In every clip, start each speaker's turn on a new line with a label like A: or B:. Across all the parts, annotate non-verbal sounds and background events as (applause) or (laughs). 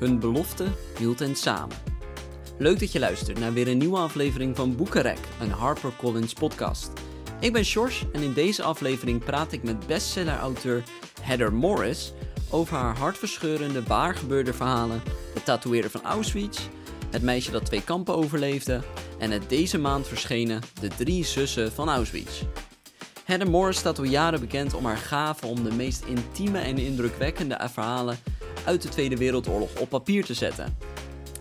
A: Hun belofte hield hen samen. Leuk dat je luistert naar weer een nieuwe aflevering van Boekenrek, een HarperCollins podcast. Ik ben Sjors en in deze aflevering praat ik met bestseller-auteur Heather Morris over haar hartverscheurende waargebeurde verhalen, het tatoeëren van Auschwitz, het meisje dat twee kampen overleefde en het deze maand verschenen De Drie Zussen van Auschwitz. Heather Morris staat al jaren bekend om haar gave om de meest intieme en indrukwekkende verhalen uit de Tweede Wereldoorlog op papier te zetten.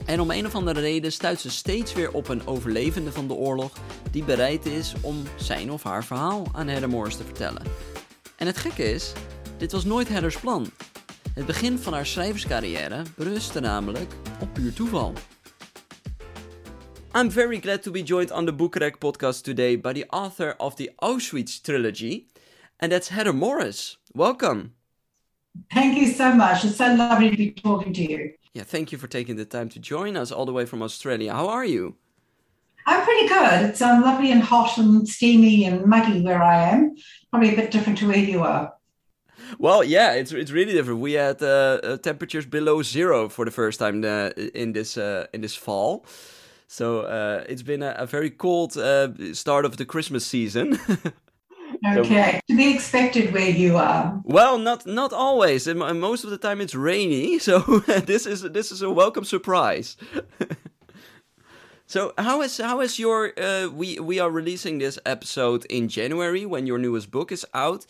A: En om een of andere reden stuit ze steeds weer op een overlevende van de oorlog die bereid is om zijn of haar verhaal aan Heather Morris te vertellen. En het gekke is, dit was nooit Heather's plan. Het begin van haar schrijverscarrière berustte namelijk op puur toeval. I'm very glad to be joined on the Boekrek podcast today by the author of the Auschwitz trilogy, and that's Heather Morris. Welcome.
B: Thank you so much. It's so lovely to be talking to you.
A: Yeah, thank you for taking the time to join us all the way from Australia. How are you?
B: I'm pretty good. It's um, lovely and hot and steamy and muggy where I am. Probably a bit different to where you are.
A: Well, yeah, it's it's really different. We had uh, uh, temperatures below zero for the first time uh, in this uh, in this fall. So uh, it's been a, a very cold uh, start of the Christmas season. (laughs)
B: Okay, to be expected where you are.
A: Well, not not always. And most of the time it's rainy, (laughs) so this is this is a welcome surprise. (laughs) so how is how is your uh, we we are releasing this episode in January when your newest book is out,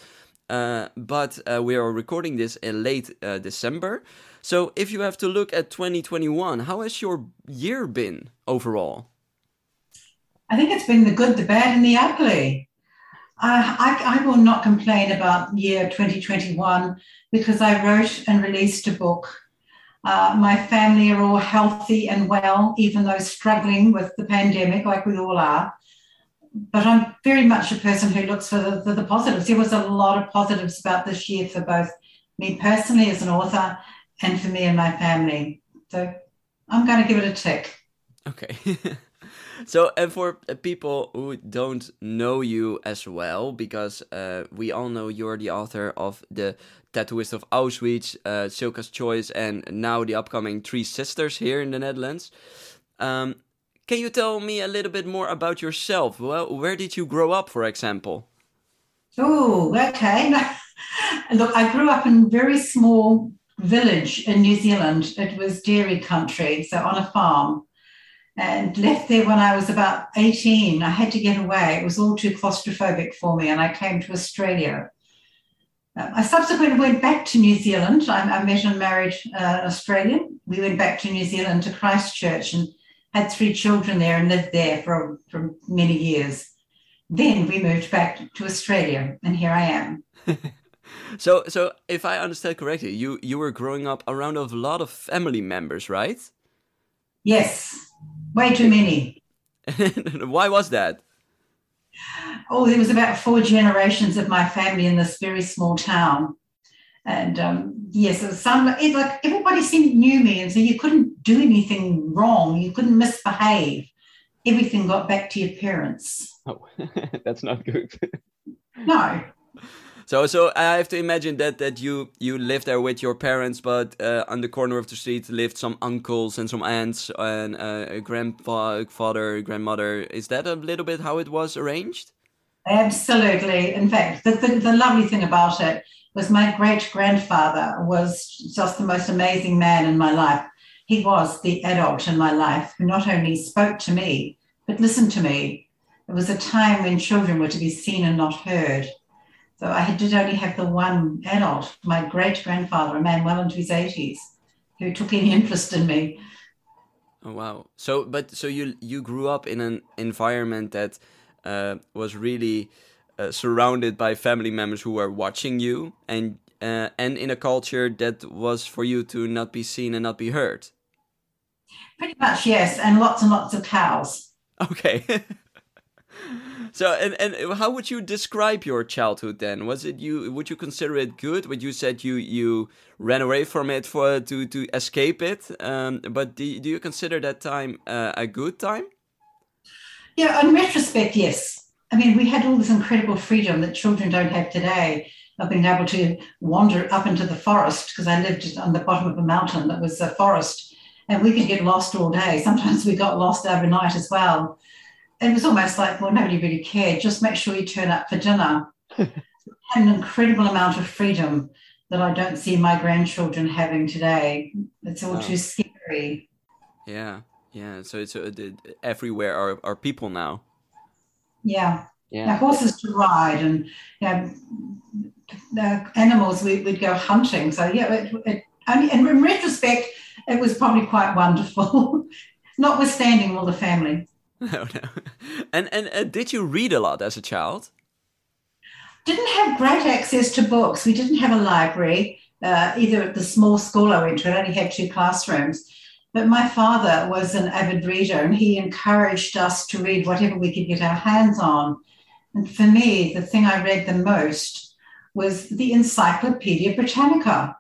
A: uh, but uh, we are recording this in late uh, December. So if you have to look at 2021, how has your year been overall?
B: I think it's been the good, the bad, and the ugly. I, I, will not complain about year 2021 because I wrote and released a book. Uh, my family are all healthy and well, even though struggling with the pandemic, like we all are. But I'm very much a person who looks for the, the, the positives. There was a lot of positives about this year for both me personally as an author and for me and my family. So I'm going to give it a tick.
A: Okay. (laughs) (laughs) so, and for uh, people who don't know you as well, because uh, we all know you're the author of the Tattooist of Auschwitz, uh, Cilka's Choice, and now the upcoming Three Sisters here in the Netherlands. Um, can you tell me a little bit more about yourself? Well, where did you grow up, for example?
B: Oh, okay. (laughs) Look, I grew up in very small village in New Zealand. It was dairy country, so on a farm and left there when I was about 18. I had to get away. It was all too claustrophobic for me, and I came to Australia. Uh, I subsequently went back to New Zealand. I, I met and married uh, an Australian. We went back to New Zealand to Christchurch and had three children there and lived there for, for many years. Then we moved back to Australia, and here I am. (laughs)
A: so, so if I understand correctly, you you were growing up around a lot of family members, right?
B: Yes, Way too many. (laughs)
A: Why was that?
B: Oh, there was about four generations of my family in this very small town. And um, yes, it some it, like everybody seemed knew me, and so you couldn't do anything wrong. You couldn't misbehave. Everything got back to your parents.
A: Oh, (laughs) that's not good.
B: no,
A: so, so I have to imagine that that you you lived there with your parents, but uh, on the corner of the street lived some uncles and some aunts and uh, a grandfather, grandmother. Is that a little bit how it was arranged?
B: Absolutely. In fact, the, the, the lovely thing about it was my great grandfather was just the most amazing man in my life. He was the adult in my life who not only spoke to me, but listened to me. It was a time when children were to be seen and not heard. So I did only have the one adult, my great grandfather, a man well into his 80s, who took any interest in me.
A: Oh, wow. So, but so you you grew up in an environment that uh, was really uh, surrounded by family members who were watching you, and uh, and in a culture that was for you to not be seen and not be heard.
B: Pretty much, yes, and lots and lots of cows.
A: Okay. (laughs) so and and how would you describe your childhood then was it you would you consider it good would you said you you ran away from it for to to escape it um, but do, do you consider that time uh, a good time
B: yeah in retrospect yes i mean we had all this incredible freedom that children don't have today of being able to wander up into the forest because I lived on the bottom of a mountain that was a forest and we could get lost all day. Sometimes we got lost overnight as well. It was almost like, well, nobody really cared. Just make sure you turn up for dinner. (laughs) an incredible amount of freedom that I don't see my grandchildren having today. It's all wow. too scary.
A: Yeah, yeah. So it's uh, everywhere are, are people now.
B: Yeah. Yeah. horses to ride and yeah, the animals we, would go hunting. So yeah, it, it only and in retrospect, it was probably quite wonderful, (laughs) notwithstanding all the family.
A: No, (laughs) no. And and uh, did you read a lot as a child?
B: Didn't have great access to books. We didn't have a library. Uh, either at the small school I went to, it only had two classrooms. But my father was an avid reader and he encouraged us to read whatever we could get our hands on. And for me, the thing I read the most was the Encyclopedia Britannica.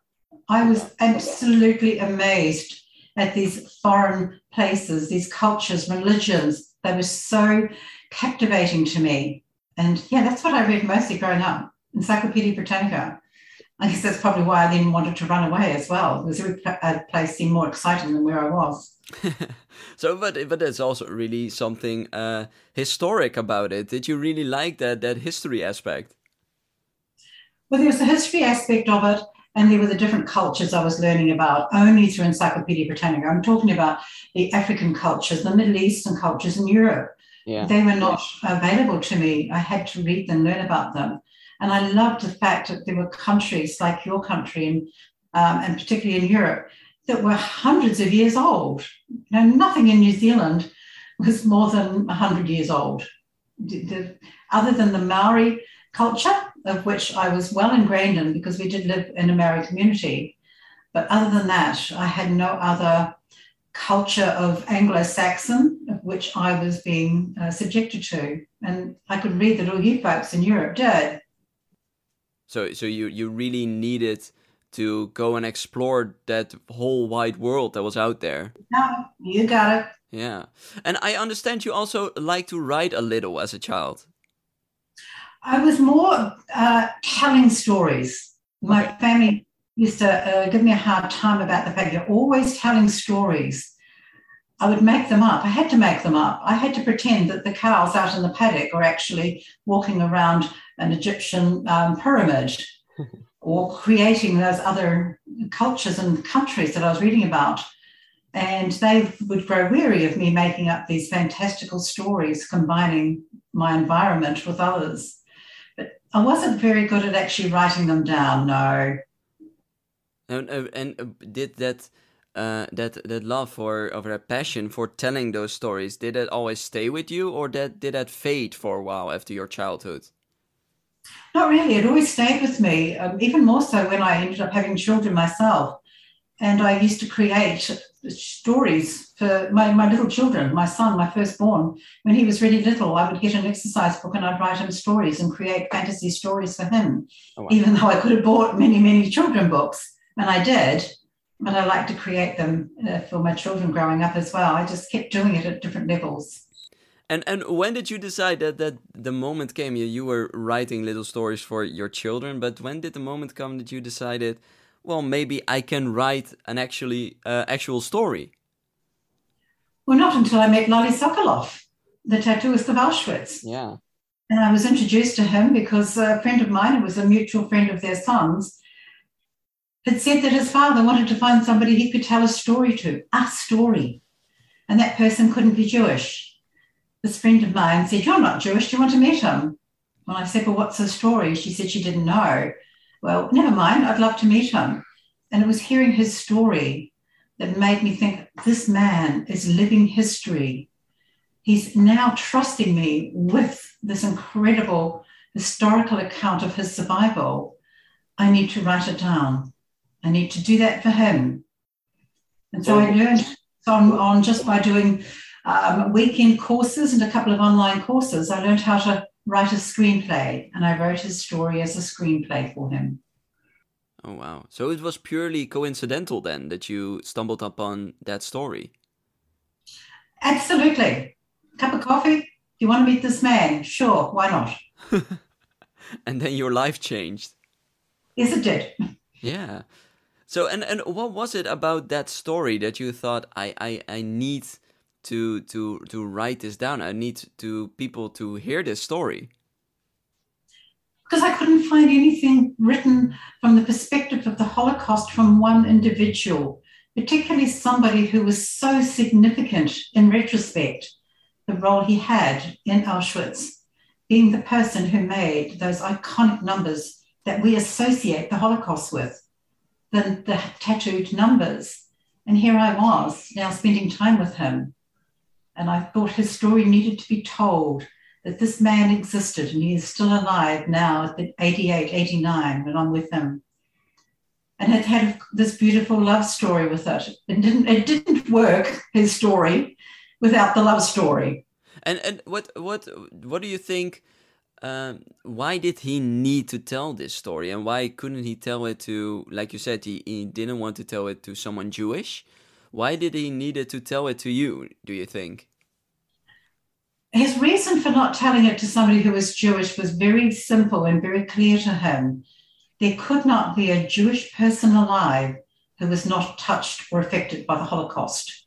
B: I was absolutely amazed at these foreign places, these cultures, religions. They were so captivating to me. And yeah, that's what I read mostly growing up Encyclopedia Britannica. I guess that's probably why I then wanted to run away as well, because every place seemed more exciting than where I was. (laughs)
A: so, but but there's also really something uh, historic about it. Did you really like that that history aspect?
B: Well, there was the history aspect of it, and there were the different cultures I was learning about only through Encyclopedia Britannica. I'm talking about the African cultures, the Middle Eastern cultures, in Europe. Yeah. They were not available to me. I had to read them, learn about them. And I loved the fact that there were countries like your country and, um, and particularly in Europe that were hundreds of years old. You know, nothing in New Zealand was more than 100 years old. The, the, other than the Maori culture, of which I was well ingrained in because we did live in a Maori community. But other than that, I had no other culture of Anglo Saxon, of which I was being uh, subjected to. And I could read that all you folks in Europe did.
A: So, so you, you really needed to go and explore that whole wide world that was out there.
B: No, you got it.
A: Yeah. And I understand you also like to write a little as a child.
B: I was more uh, telling stories. My family used to uh, give me a hard time about the fact you're always telling stories. I would make them up. I had to make them up. I had to pretend that the cows out in the paddock are actually walking around an Egyptian um, pyramid (laughs) or creating those other cultures and countries that I was reading about. And they would grow weary of me making up these fantastical stories, combining my environment with others. I wasn't very good at actually writing them down, no.
A: And, uh, and uh, did that uh, that that love for or that passion for telling those stories did that always stay with you, or that did that fade for a while after your childhood?
B: Not really. It always stayed with me. Um, even more so when I ended up having children myself, and I used to create stories for my, my little children. My son, my firstborn, when he was really little, I would get an exercise book and I'd write him stories and create fantasy stories for him. Oh, wow. Even though I could have bought many, many children books, and I did, And I like to create them uh, for my children growing up as well. I just kept doing it at different levels.
A: And and when did you decide that that the moment came? You you were writing little stories for your children, but when did the moment come that you decided, well, maybe I can write an actually uh, actual story?
B: Well, not until I met Lale Sokolov, the tattooist of Auschwitz.
A: Yeah.
B: And I was introduced to him because a friend of mine, who was a mutual friend of their son's, had said that his father wanted to find somebody he could tell a story to, a story. And that person couldn't be Jewish. This friend of mine said, You're not Jewish. Do you want to meet him? Well, I said, Well, what's the story? She said she didn't know. Well, never mind. I'd love to meet him. And it was hearing his story that made me think this man is living history. He's now trusting me with this incredible historical account of his survival. I need to write it down. I need to do that for him. And so I learned on, on just by doing um, weekend courses and a couple of online courses, I learned how to write a screenplay and I wrote his story as a screenplay for him.
A: Oh, wow. So it was purely coincidental then that you stumbled upon that story?
B: Absolutely. Cup of coffee? You want to meet this man? Sure, why not? (laughs)
A: and then your life changed.
B: Yes, it did. (laughs)
A: Yeah. So and and what was it about that story that you thought I I, I need to to to write this down? I need to people to hear this story.
B: Because I couldn't find anything written from the perspective of the Holocaust from one individual, particularly somebody who was so significant in retrospect, the role he had in Auschwitz, being the person who made those iconic numbers that we associate the Holocaust with the, the tattooed numbers. And here I was now spending time with him. And I thought his story needed to be told that this man existed and he is still alive now at the 88, 89 when I'm with him. And it had this beautiful love story with it. It didn't, it didn't work, his story, without the love story.
A: And and what what what do you think um, why did he need to tell this story and why couldn't he tell it to like you said he, he didn't want to tell it to someone jewish why did he needed to tell it to you do you think
B: his reason for not telling it to somebody who was jewish was very simple and very clear to him there could not be a jewish person alive who was not touched or affected by the holocaust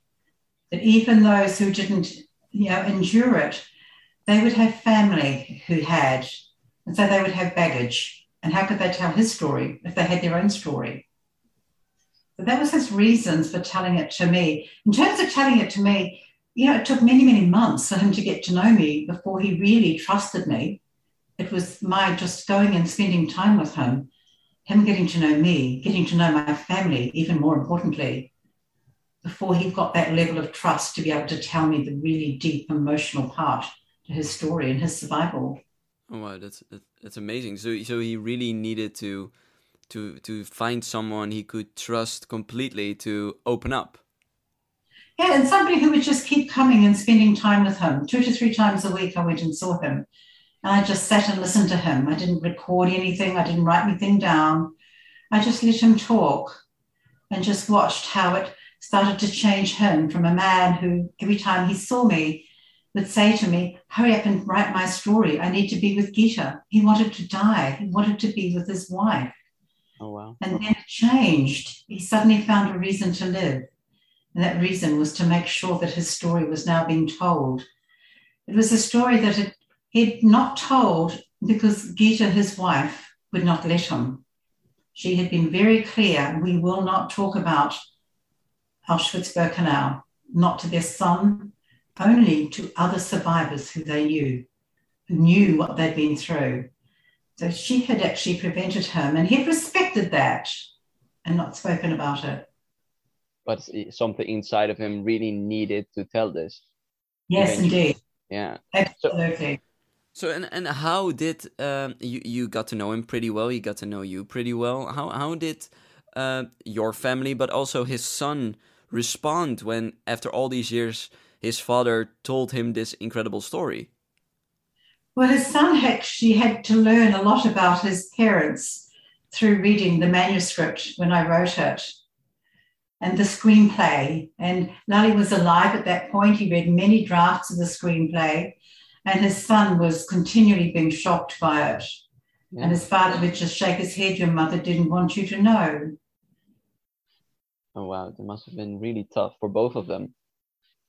B: that even those who didn't you know endure it they would have family who had, and so they would have baggage. And how could they tell his story if they had their own story? But that was his reasons for telling it to me. In terms of telling it to me, you know, it took many, many months for him to get to know me before he really trusted me. It was my just going and spending time with him, him getting to know me, getting to know my family, even more importantly, before he got that level of trust to be able to tell me the really deep emotional part to his story and his survival.
A: Oh wow, that's that's amazing. So so he really needed to to to find someone he could trust completely to open up.
B: Yeah, and somebody who would just keep coming and spending time with him. Two to three times a week, I went and saw him. And I just sat and listened to him. I didn't record anything, I didn't write anything down. I just let him talk and just watched how it started to change him from a man who, every time he saw me, would say to me, Hurry up and write my story. I need to be with Gita. He wanted to die, he wanted to be with his wife.
A: Oh, wow.
B: And then it changed. He suddenly found a reason to live. And that reason was to make sure that his story was now being told. It was a story that he'd not told because Gita, his wife, would not let him. She had been very clear we will not talk about Auschwitz Birkenau, not to their son, only to other survivors who they knew, who knew what they'd been through. So she had actually prevented him, and he'd respected that and not spoken about it.
C: But something inside of him really needed to tell this.
B: Yes, eventually. indeed.
C: Yeah,
B: absolutely.
A: So, so and, and how did um, you you got to know him pretty well? He got to know you pretty well. How how did uh, your family, but also his son, respond when after all these years his father told him this incredible story?
B: Well, his son actually had to learn a lot about his parents through reading the manuscript when I wrote it and the screenplay. And Lale was alive at that point. He read many drafts of the screenplay, and his son was continually being shocked by it. Yeah. And his father would just shake his head, Your mother didn't want you to know.
C: Oh, wow. It must have been really tough for both of them.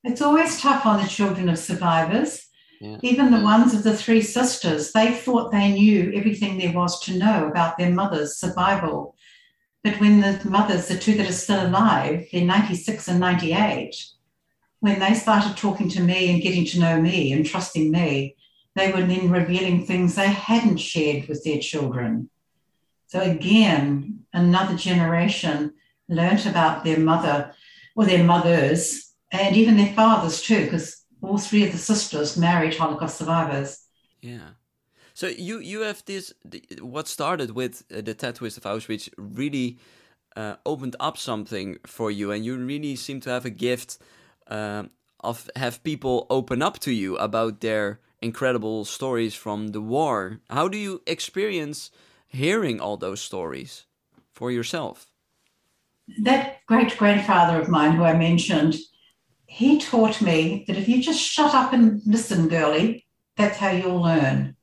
B: It's always tough on the children of survivors.
C: Yeah.
B: Even the ones of the three sisters, they thought they knew everything there was to know about their mother's survival. But when the mothers, the two that are still alive, they're 96 and 98, when they started talking to me and getting to know me and trusting me, they were then revealing things they hadn't shared with their children. So again, another generation learnt about their mother or their mothers and even their fathers too, because all three of the sisters married Holocaust survivors.
A: Yeah. So you you have this what started with uh, the tattooist of Auschwitz really uh, opened up something for you, and you really seem to have a gift uh, of have people open up to you about their incredible stories from the war. How do you experience hearing all those stories for yourself?
B: That great grandfather of mine, who I mentioned, he taught me that if you just shut up and listen, girlie, that's how you'll learn.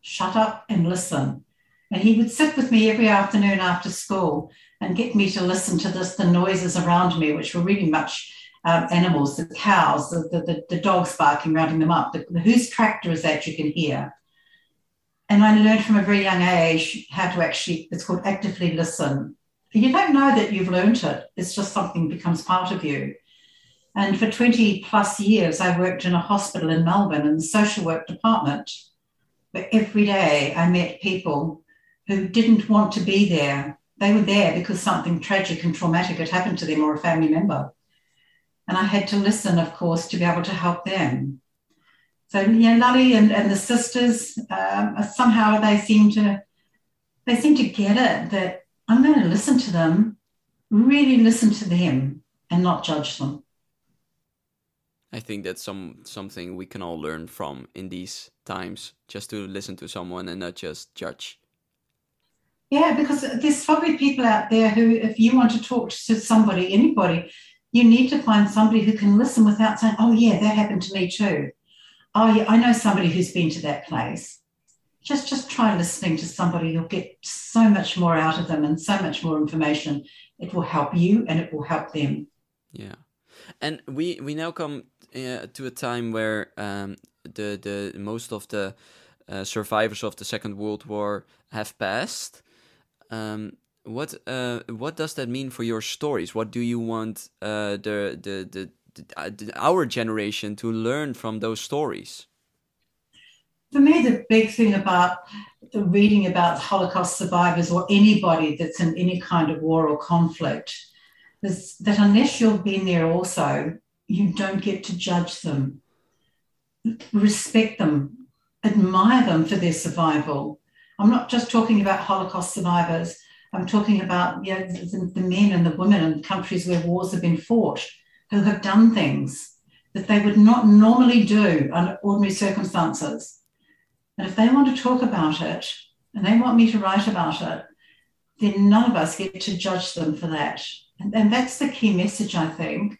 B: Shut up and listen. And he would sit with me every afternoon after school and get me to listen to this, the noises around me, which were really much um, animals, the cows, the, the, the, dogs barking, rounding them up. The, the, whose tractor is that you can hear? And I learned from a very young age how to actually, it's called actively listen. You don't know that you've learned it. It's just something becomes part of you. And for 20 plus years, I worked in a hospital in Melbourne in the social work department, where every day I met people who didn't want to be there. They were there because something tragic and traumatic had happened to them or a family member. And I had to listen, of course, to be able to help them. So, yeah, Lale and, and the sisters, um, somehow they seem to they seem to get it that I'm going to listen to them, really listen to them, and not judge them.
A: I think that's some something we can all learn from in these times, just to listen to someone and not just judge.
B: Yeah, because there's probably people out there who, if you want to talk to somebody, anybody, you need to find somebody who can listen without saying, "Oh yeah, that happened to me too." Oh yeah, I know somebody who's been to that place. Just just try listening to somebody. You'll get so much more out of them and so much more information. It will help you and it will help them.
A: Yeah, and we we now come uh, to a time where um, the the most of the uh, survivors of the Second World War have passed. Um, what uh, what does that mean for your stories? What do you want uh, the, the, the the our generation to learn from those stories?
B: For me, the big thing about reading about Holocaust survivors or anybody that's in any kind of war or conflict is that unless you've been there also, you don't get to judge them. Respect them, admire them for their survival. I'm not just talking about Holocaust survivors. I'm talking about you know, the, the men and the women in countries where wars have been fought who have done things that they would not normally do under ordinary circumstances. And if they want to talk about it and they want me to write about it, then none of us get to judge them for that. And, and that's the key message, I think,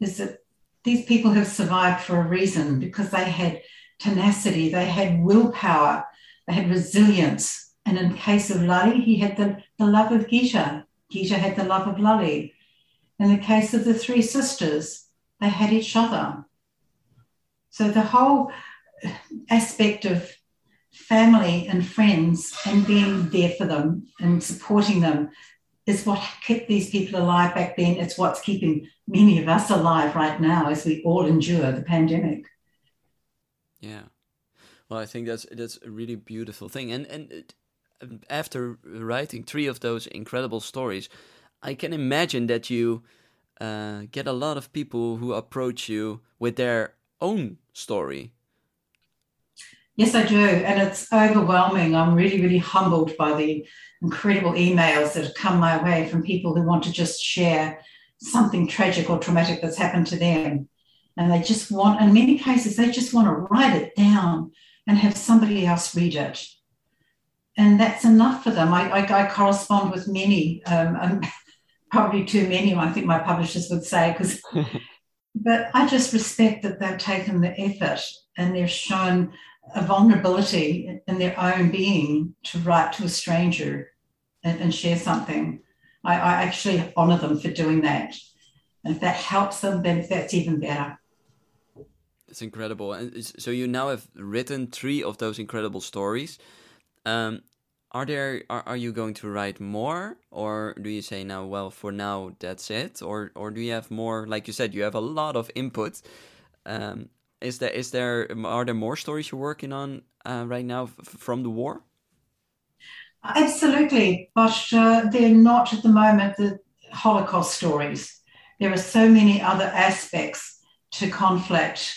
B: is that these people have survived for a reason because they had tenacity, they had willpower, they had resilience. And in case of Lale, he had the, the love of Gita. Gita had the love of Lale. In the case of the three sisters, they had each other. So the whole aspect of family and friends and being there for them and supporting them is what kept these people alive back then. It's what's keeping many of us alive right now as we all endure the pandemic.
A: Yeah. Well, I think that's that's a really beautiful thing. And and it, after writing three of those incredible stories, I can imagine that you uh, get a lot of people who approach you with their own story.
B: Yes, I do. And it's overwhelming. I'm really, really humbled by the incredible emails that have come my way from people who want to just share something tragic or traumatic that's happened to them. And they just want, in many cases, they just want to write it down and have somebody else read it. And that's enough for them. I, I, I correspond with many, um, (laughs) probably too many, I think my publishers would say, because, (laughs) but I just respect that they've taken the effort and they've shown a vulnerability in their own being to write to a stranger and, and share something. I, I, actually honor them for doing that. And if that helps them, then that's even better.
A: It's incredible. And so you now have written three of those incredible stories. Um, are there are, are you going to write more or do you say now well for now that's it or or do you have more like you said you have a lot of input um, is there is there are there more stories you're working on uh, right now from the war?
B: Absolutely, but uh, they're not at the moment the Holocaust stories. There are so many other aspects to conflict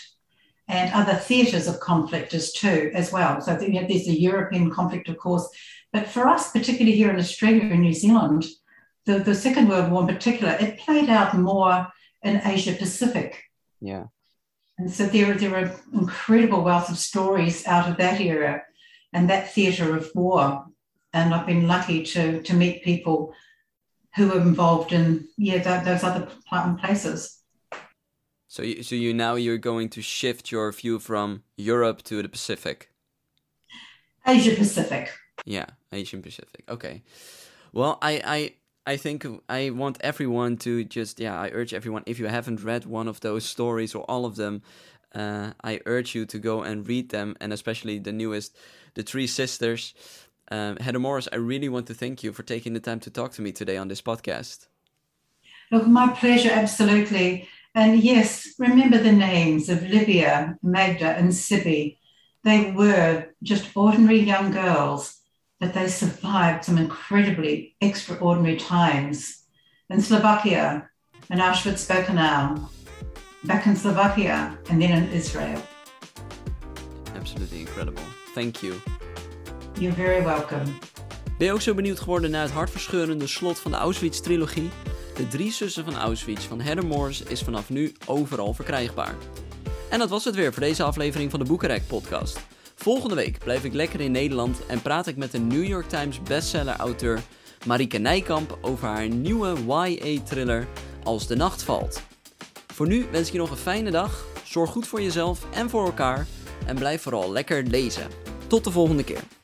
B: and other theatres of conflict as too as well. So you know, there's the European conflict, of course, but for us, particularly here in Australia and New Zealand, the, the Second World War in particular, it played out more in Asia Pacific.
C: Yeah.
B: And so there, there are incredible wealth of stories out of that era and that theatre of war. And I've been lucky to, to meet people who were involved in yeah those other places.
A: So you, so you now you're going to shift your view from Europe to the Pacific.
B: Asia Pacific.
A: Yeah, Asian Pacific. Okay. Well, I, I I think I want everyone to just yeah. I urge everyone if you haven't read one of those stories or all of them, uh, I urge you to go and read them, and especially the newest, the Three Sisters. Um, Heather Morris, I really want to thank you for taking the time to talk to me today on this podcast.
B: Look, my pleasure, absolutely. And yes, remember the names of Livia, Magda, and Sibi. They were just ordinary young girls, but they survived some incredibly extraordinary times in Slovakia, in Auschwitz-Birkenau, back in Slovakia, and then in Israel.
A: Absolutely incredible. Thank you.
B: You're very welcome.
A: Ben je ook zo benieuwd geworden naar het hartverscheurende slot van de Auschwitz-trilogie? De Drie Zussen van Auschwitz van Heather Morris is vanaf nu overal verkrijgbaar. En dat was het weer voor deze aflevering van de Boekenrek podcast. Volgende week blijf ik lekker in Nederland en praat ik met de New York Times bestseller-auteur Marike Nijkamp over haar nieuwe YA-thriller Als de Nacht Valt. Voor nu wens ik je nog een fijne dag, zorg goed voor jezelf en voor elkaar en blijf vooral lekker lezen. Tot de volgende keer.